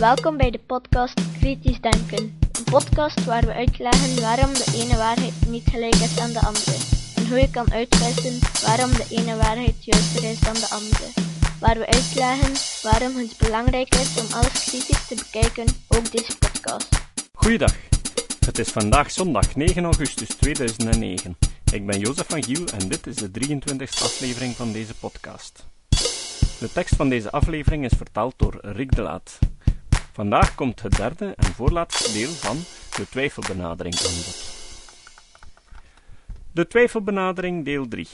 Welkom bij de podcast Kritisch Denken. Een podcast waar we uitleggen waarom de ene waarheid niet gelijk is aan de andere. En hoe je kan uitwissen waarom de ene waarheid juister is dan de andere. Waar we uitleggen waarom het belangrijk is om alles kritisch te bekijken, ook deze podcast. Goeiedag. Het is vandaag zondag 9 augustus 2009. Ik ben Jozef van Giel en dit is de 23e aflevering van deze podcast. De tekst van deze aflevering is vertaald door Rick de Laat. Vandaag komt het derde en voorlaatste deel van de twijfelbenadering aan. De twijfelbenadering deel 3.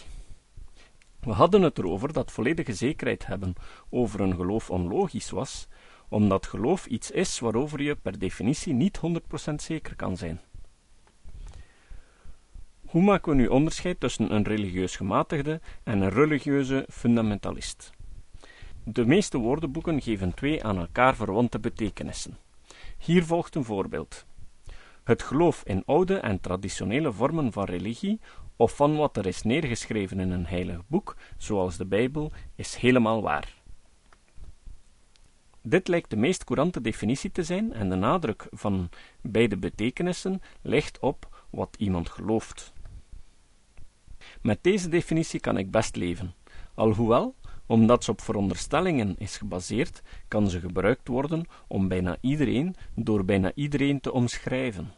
We hadden het erover dat volledige zekerheid hebben over een geloof onlogisch was, omdat geloof iets is waarover je per definitie niet 100% zeker kan zijn. Hoe maken we nu onderscheid tussen een religieus gematigde en een religieuze fundamentalist? De meeste woordenboeken geven twee aan elkaar verwante betekenissen. Hier volgt een voorbeeld. Het geloof in oude en traditionele vormen van religie, of van wat er is neergeschreven in een heilig boek, zoals de Bijbel, is helemaal waar. Dit lijkt de meest courante definitie te zijn, en de nadruk van beide betekenissen ligt op wat iemand gelooft. Met deze definitie kan ik best leven, alhoewel omdat ze op veronderstellingen is gebaseerd, kan ze gebruikt worden om bijna iedereen door bijna iedereen te omschrijven.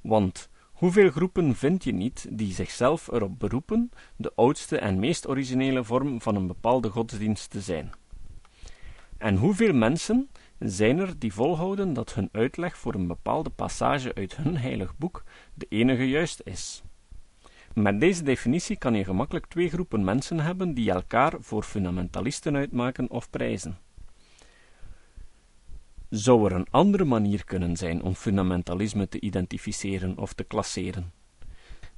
Want hoeveel groepen vind je niet die zichzelf erop beroepen de oudste en meest originele vorm van een bepaalde godsdienst te zijn? En hoeveel mensen zijn er die volhouden dat hun uitleg voor een bepaalde passage uit hun heilig boek de enige juist is? Met deze definitie kan je gemakkelijk twee groepen mensen hebben die elkaar voor fundamentalisten uitmaken of prijzen. Zou er een andere manier kunnen zijn om fundamentalisme te identificeren of te klasseren?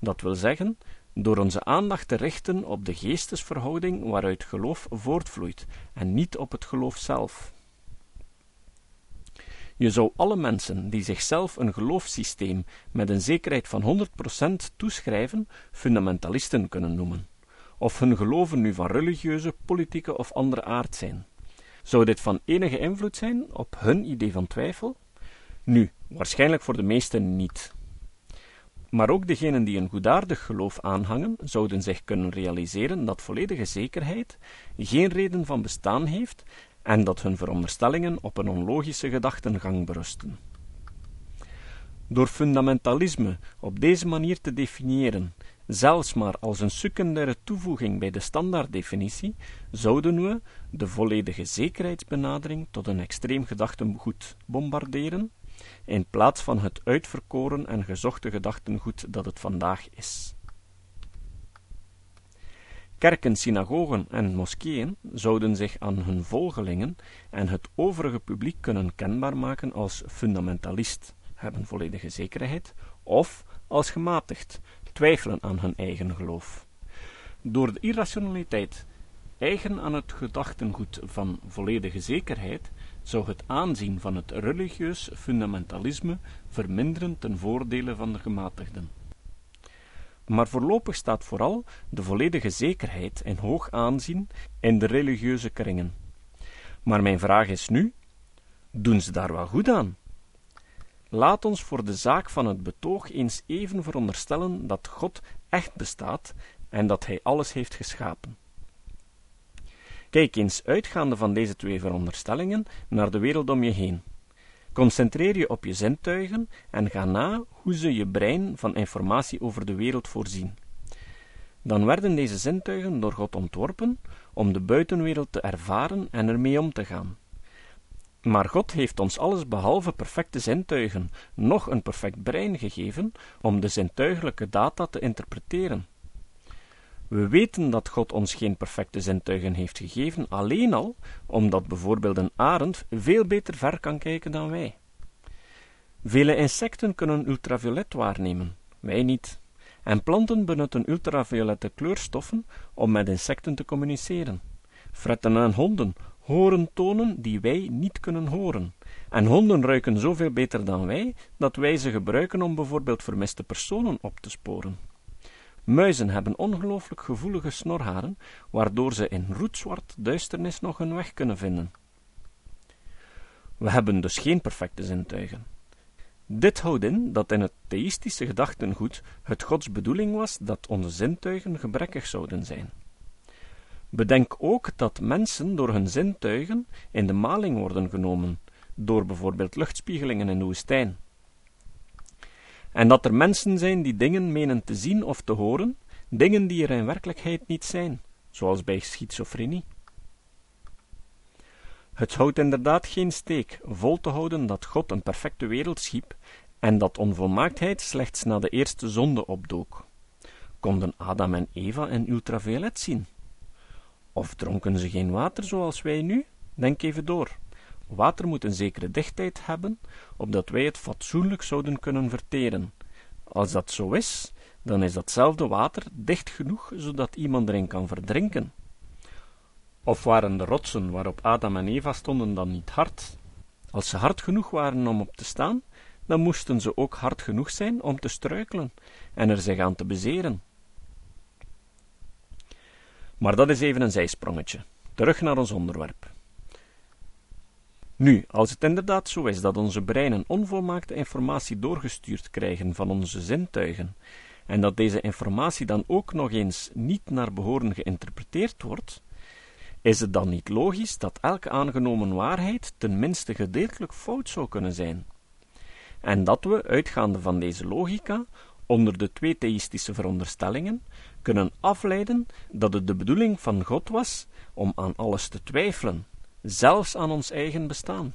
Dat wil zeggen, door onze aandacht te richten op de geestesverhouding waaruit geloof voortvloeit en niet op het geloof zelf. Je zou alle mensen die zichzelf een geloofssysteem met een zekerheid van 100% toeschrijven, fundamentalisten kunnen noemen, of hun geloven nu van religieuze, politieke of andere aard zijn. Zou dit van enige invloed zijn op hun idee van twijfel? Nu, waarschijnlijk voor de meesten niet. Maar ook degenen die een goedaardig geloof aanhangen, zouden zich kunnen realiseren dat volledige zekerheid geen reden van bestaan heeft en dat hun veronderstellingen op een onlogische gedachtengang berusten. Door fundamentalisme op deze manier te definiëren, zelfs maar als een secundaire toevoeging bij de standaarddefinitie, zouden we de volledige zekerheidsbenadering tot een extreem gedachtengoed bombarderen, in plaats van het uitverkoren en gezochte gedachtengoed dat het vandaag is. Kerken, synagogen en moskeeën zouden zich aan hun volgelingen en het overige publiek kunnen kenbaar maken als fundamentalist, hebben volledige zekerheid, of als gematigd, twijfelen aan hun eigen geloof. Door de irrationaliteit, eigen aan het gedachtengoed van volledige zekerheid, zou het aanzien van het religieus fundamentalisme verminderen ten voordele van de gematigden maar voorlopig staat vooral de volledige zekerheid in hoog aanzien in de religieuze kringen. Maar mijn vraag is nu: doen ze daar wel goed aan? Laat ons voor de zaak van het betoog eens even veronderstellen dat God echt bestaat en dat Hij alles heeft geschapen. Kijk eens uitgaande van deze twee veronderstellingen naar de wereld om je heen. Concentreer je op je zintuigen en ga na hoe ze je brein van informatie over de wereld voorzien. Dan werden deze zintuigen door God ontworpen om de buitenwereld te ervaren en ermee om te gaan. Maar God heeft ons alles behalve perfecte zintuigen, nog een perfect brein gegeven om de zintuigelijke data te interpreteren. We weten dat God ons geen perfecte zintuigen heeft gegeven, alleen al omdat bijvoorbeeld een arend veel beter ver kan kijken dan wij. Vele insecten kunnen ultraviolet waarnemen, wij niet. En planten benutten ultraviolette kleurstoffen om met insecten te communiceren. Fretten en honden horen tonen die wij niet kunnen horen. En honden ruiken zoveel beter dan wij, dat wij ze gebruiken om bijvoorbeeld vermiste personen op te sporen. Muizen hebben ongelooflijk gevoelige snorharen, waardoor ze in roetzwart duisternis nog hun weg kunnen vinden. We hebben dus geen perfecte zintuigen. Dit houdt in dat in het theïstische gedachtengoed het Gods bedoeling was dat onze zintuigen gebrekkig zouden zijn. Bedenk ook dat mensen door hun zintuigen in de maling worden genomen, door bijvoorbeeld luchtspiegelingen in de woestijn. En dat er mensen zijn die dingen menen te zien of te horen, dingen die er in werkelijkheid niet zijn, zoals bij schizofrenie. Het houdt inderdaad geen steek vol te houden dat God een perfecte wereld schiep en dat onvolmaaktheid slechts na de eerste zonde opdook. Konden Adam en Eva in ultraviolet zien? Of dronken ze geen water zoals wij nu? Denk even door. Water moet een zekere dichtheid hebben, opdat wij het fatsoenlijk zouden kunnen verteren. Als dat zo is, dan is datzelfde water dicht genoeg zodat iemand erin kan verdrinken. Of waren de rotsen waarop Adam en Eva stonden dan niet hard? Als ze hard genoeg waren om op te staan, dan moesten ze ook hard genoeg zijn om te struikelen en er zich aan te bezeren. Maar dat is even een zijsprongetje. Terug naar ons onderwerp. Nu, als het inderdaad zo is dat onze breinen onvolmaakte informatie doorgestuurd krijgen van onze zintuigen, en dat deze informatie dan ook nog eens niet naar behoren geïnterpreteerd wordt, is het dan niet logisch dat elke aangenomen waarheid ten minste gedeeltelijk fout zou kunnen zijn? En dat we, uitgaande van deze logica, onder de twee theïstische veronderstellingen, kunnen afleiden dat het de bedoeling van God was om aan alles te twijfelen, zelfs aan ons eigen bestaan.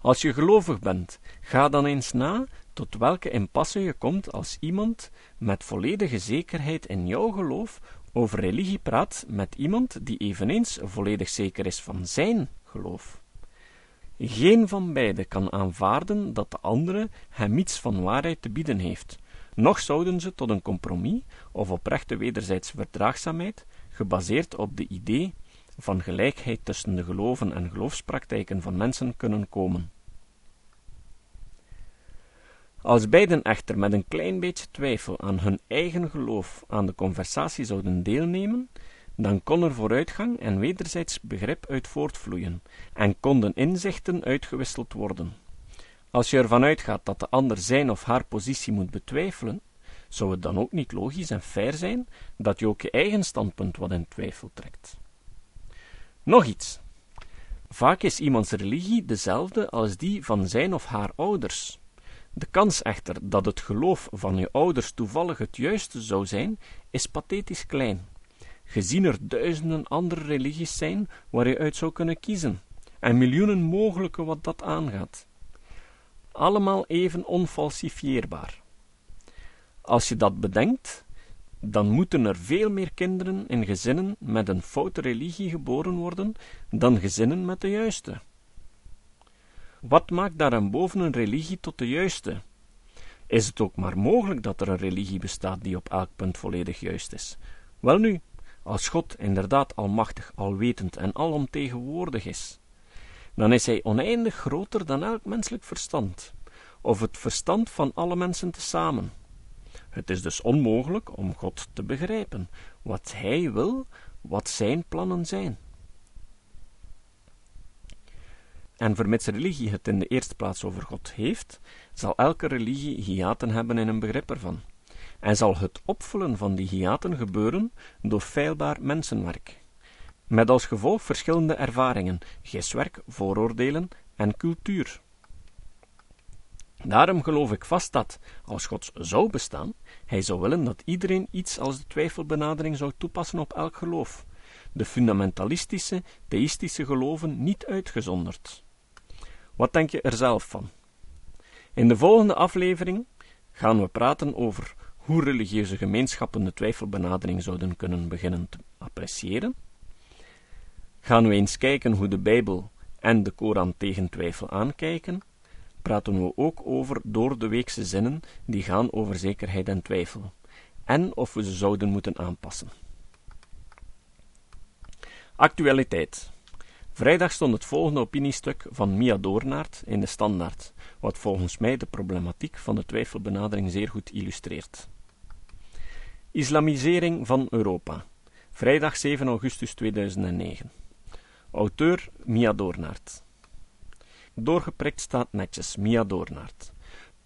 Als je gelovig bent, ga dan eens na tot welke impasse je komt als iemand met volledige zekerheid in jouw geloof over religie praat met iemand die eveneens volledig zeker is van zijn geloof. Geen van beiden kan aanvaarden dat de andere hem iets van waarheid te bieden heeft, noch zouden ze tot een compromis of oprechte wederzijdse verdraagzaamheid, gebaseerd op de idee van gelijkheid tussen de geloven en geloofspraktijken van mensen kunnen komen. Als beiden echter met een klein beetje twijfel aan hun eigen geloof aan de conversatie zouden deelnemen, dan kon er vooruitgang en wederzijds begrip uit voortvloeien, en konden inzichten uitgewisseld worden. Als je ervan uitgaat dat de ander zijn of haar positie moet betwijfelen, zou het dan ook niet logisch en fair zijn dat je ook je eigen standpunt wat in twijfel trekt. Nog iets. Vaak is iemands religie dezelfde als die van zijn of haar ouders. De kans echter dat het geloof van je ouders toevallig het juiste zou zijn, is pathetisch klein, gezien er duizenden andere religies zijn waar je uit zou kunnen kiezen, en miljoenen mogelijke wat dat aangaat. Allemaal even onfalsifieerbaar. Als je dat bedenkt, dan moeten er veel meer kinderen in gezinnen met een foute religie geboren worden dan gezinnen met de juiste. Wat maakt daarboven een religie tot de juiste? Is het ook maar mogelijk dat er een religie bestaat die op elk punt volledig juist is? Welnu, als God inderdaad almachtig, alwetend en alomtegenwoordig is, dan is hij oneindig groter dan elk menselijk verstand, of het verstand van alle mensen tezamen. Het is dus onmogelijk om God te begrijpen, wat hij wil, wat zijn plannen zijn. En vermits religie het in de eerste plaats over God heeft, zal elke religie hiaten hebben in een begrip ervan. En zal het opvullen van die hiaten gebeuren door feilbaar mensenwerk. Met als gevolg verschillende ervaringen, giswerk, vooroordelen en cultuur. Daarom geloof ik vast dat, als God zou bestaan, hij zou willen dat iedereen iets als de twijfelbenadering zou toepassen op elk geloof, de fundamentalistische, theïstische geloven niet uitgezonderd. Wat denk je er zelf van? In de volgende aflevering gaan we praten over hoe religieuze gemeenschappen de twijfelbenadering zouden kunnen beginnen te appreciëren. Gaan we eens kijken hoe de Bijbel en de Koran tegen twijfel aankijken. Praten we ook over door de weekse zinnen die gaan over zekerheid en twijfel. En of we ze zouden moeten aanpassen. Actualiteit. Vrijdag stond het volgende opiniestuk van Mia Doornaert in de Standaard, wat volgens mij de problematiek van de twijfelbenadering zeer goed illustreert. Islamisering van Europa. Vrijdag 7 augustus 2009. Auteur Mia Doornaert. Doorgeprikt staat netjes Mia Doornaert.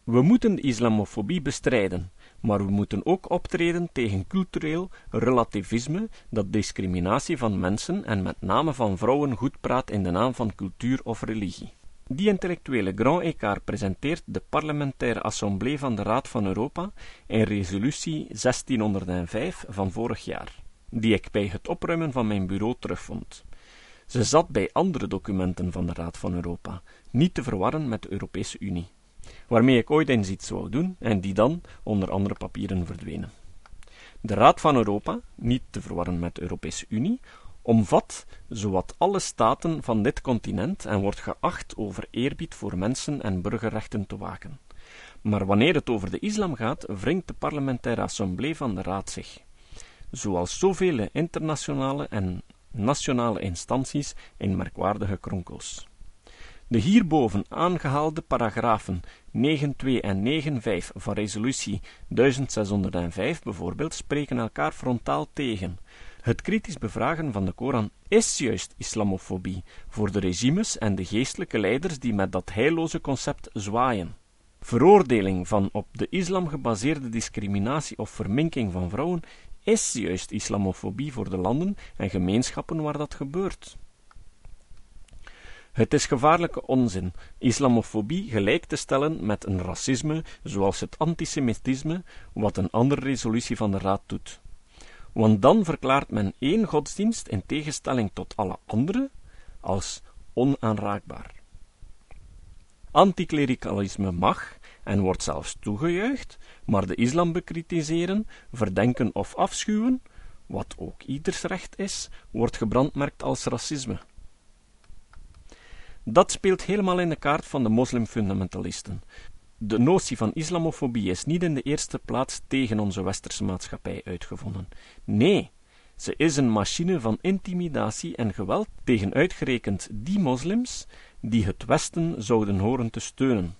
We moeten de islamofobie bestrijden, maar we moeten ook optreden tegen cultureel relativisme dat discriminatie van mensen en met name van vrouwen goed praat in de naam van cultuur of religie. Die intellectuele Grand Écart presenteert de Parlementaire Assemblée van de Raad van Europa in resolutie 1605 van vorig jaar, die ik bij het opruimen van mijn bureau terugvond. Ze zat bij andere documenten van de Raad van Europa, niet te verwarren met de Europese Unie, waarmee ik ooit eens iets zou doen en die dan onder andere papieren verdwenen. De Raad van Europa, niet te verwarren met de Europese Unie, omvat zowat alle staten van dit continent en wordt geacht over eerbied voor mensen en burgerrechten te waken. Maar wanneer het over de islam gaat, wringt de parlementaire assemblée van de Raad zich. Zoals zoveel internationale en nationale instanties in merkwaardige kronkels. De hierboven aangehaalde paragrafen 9.2 en 9.5 van resolutie 1605 bijvoorbeeld spreken elkaar frontaal tegen. Het kritisch bevragen van de Koran is juist islamofobie voor de regimes en de geestelijke leiders die met dat heilloze concept zwaaien. Veroordeling van op de islam gebaseerde discriminatie of verminking van vrouwen is juist islamofobie voor de landen en gemeenschappen waar dat gebeurt. Het is gevaarlijke onzin islamofobie gelijk te stellen met een racisme zoals het antisemitisme, wat een andere resolutie van de Raad doet. Want dan verklaart men één godsdienst in tegenstelling tot alle andere als onaanraakbaar. Anticlericalisme mag en wordt zelfs toegejuicht, maar de islam bekritiseren, verdenken of afschuwen, wat ook ieders recht is, wordt gebrandmerkt als racisme. Dat speelt helemaal in de kaart van de moslimfundamentalisten. De notie van islamofobie is niet in de eerste plaats tegen onze westerse maatschappij uitgevonden. Nee, ze is een machine van intimidatie en geweld tegen uitgerekend die moslims die het Westen zouden horen te steunen.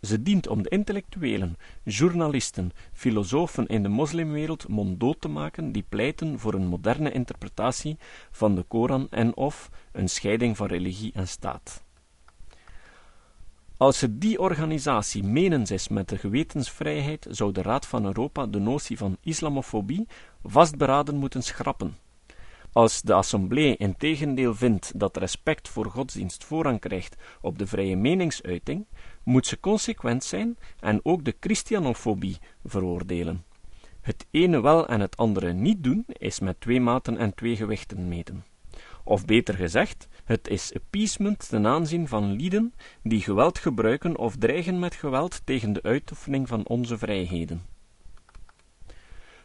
Ze dient om de intellectuelen, journalisten, filosofen in de moslimwereld monddood te maken die pleiten voor een moderne interpretatie van de Koran en of een scheiding van religie en staat. Als ze die organisatie menens is met de gewetensvrijheid, zou de Raad van Europa de notie van islamofobie vastberaden moeten schrappen. Als de Assemblée integendeel vindt dat respect voor godsdienst voorrang krijgt op de vrije meningsuiting, moet ze consequent zijn en ook de christianofobie veroordelen. Het ene wel en het andere niet doen, is met twee maten en twee gewichten meten. Of beter gezegd, het is appeasement ten aanzien van lieden die geweld gebruiken of dreigen met geweld tegen de uitoefening van onze vrijheden.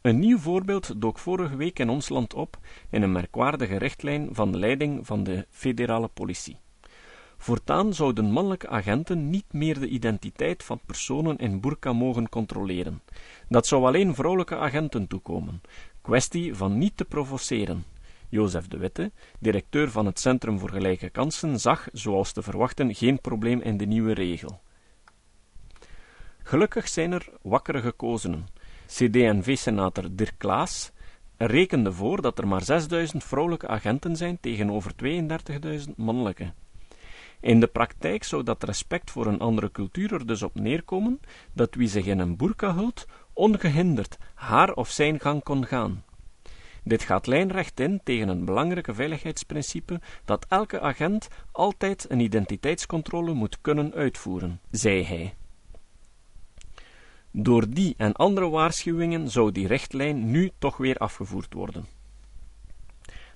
Een nieuw voorbeeld dook vorige week in ons land op in een merkwaardige richtlijn van de leiding van de federale politie. Voortaan zouden mannelijke agenten niet meer de identiteit van personen in burka mogen controleren. Dat zou alleen vrouwelijke agenten toekomen. Kwestie van niet te provoceren. Jozef de Witte, directeur van het Centrum voor Gelijke Kansen, zag, zoals te verwachten, geen probleem in de nieuwe regel. Gelukkig zijn er wakkere gekozenen. CD&V-senator Dirk Klaas rekende voor dat er maar 6000 vrouwelijke agenten zijn tegenover 32.000 mannelijke. In de praktijk zou dat respect voor een andere cultuur er dus op neerkomen dat wie zich in een burka hult, ongehinderd haar of zijn gang kon gaan. Dit gaat lijnrecht in tegen een belangrijke veiligheidsprincipe dat elke agent altijd een identiteitscontrole moet kunnen uitvoeren, zei hij. Door die en andere waarschuwingen zou die richtlijn nu toch weer afgevoerd worden.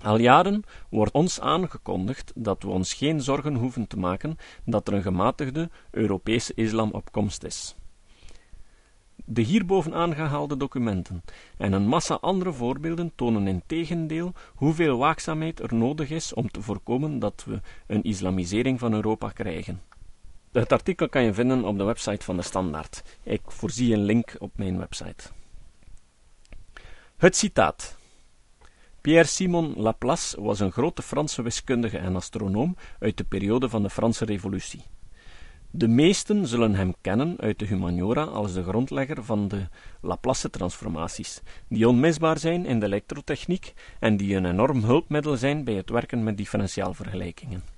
Al jaren wordt ons aangekondigd dat we ons geen zorgen hoeven te maken dat er een gematigde Europese islam op komst is. De hierboven aangehaalde documenten en een massa andere voorbeelden tonen in tegendeel hoeveel waakzaamheid er nodig is om te voorkomen dat we een islamisering van Europa krijgen. Het artikel kan je vinden op de website van de Standaard. Ik voorzie een link op mijn website. Het citaat. Pierre-Simon Laplace was een grote Franse wiskundige en astronoom uit de periode van de Franse Revolutie. De meesten zullen hem kennen uit de humaniora als de grondlegger van de Laplace-transformaties, die onmisbaar zijn in de elektrotechniek en die een enorm hulpmiddel zijn bij het werken met differentiaalvergelijkingen.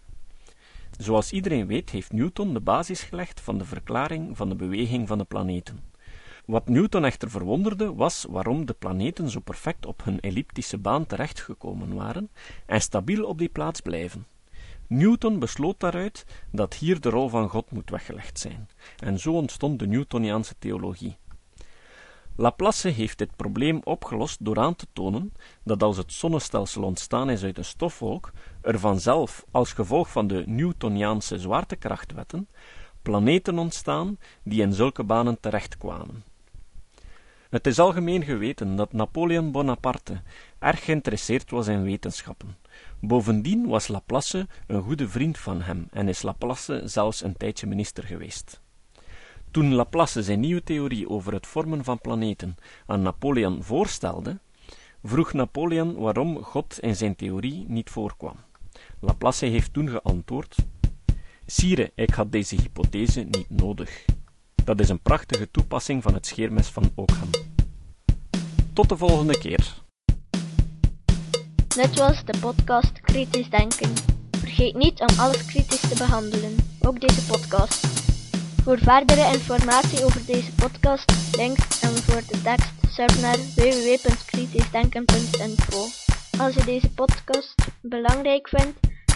Zoals iedereen weet, heeft Newton de basis gelegd van de verklaring van de beweging van de planeten. Wat Newton echter verwonderde, was waarom de planeten zo perfect op hun elliptische baan terechtgekomen waren en stabiel op die plaats blijven. Newton besloot daaruit dat hier de rol van God moet weggelegd zijn, en zo ontstond de Newtoniaanse theologie. Laplace heeft dit probleem opgelost door aan te tonen dat als het zonnestelsel ontstaan is uit een stofwolk, er vanzelf, als gevolg van de Newtoniaanse zwaartekrachtwetten, planeten ontstaan die in zulke banen terechtkwamen. Het is algemeen geweten dat Napoleon Bonaparte erg geïnteresseerd was in wetenschappen. Bovendien was Laplace een goede vriend van hem en is Laplace zelfs een tijdje minister geweest. Toen Laplace zijn nieuwe theorie over het vormen van planeten aan Napoleon voorstelde, vroeg Napoleon waarom God in zijn theorie niet voorkwam. Laplace heeft toen geantwoord: Sire, ik had deze hypothese niet nodig. Dat is een prachtige toepassing van het scheermes van Ockham. Tot de volgende keer. Dit was de podcast Kritisch Denken. Vergeet niet om alles kritisch te behandelen, ook deze podcast. Voor verdere informatie over deze podcast, links en voor de tekst, surf naar www.kritischdenken.info. Als je deze podcast belangrijk vindt,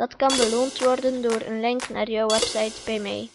Dat kan beloond worden door een link naar jouw website bij mij.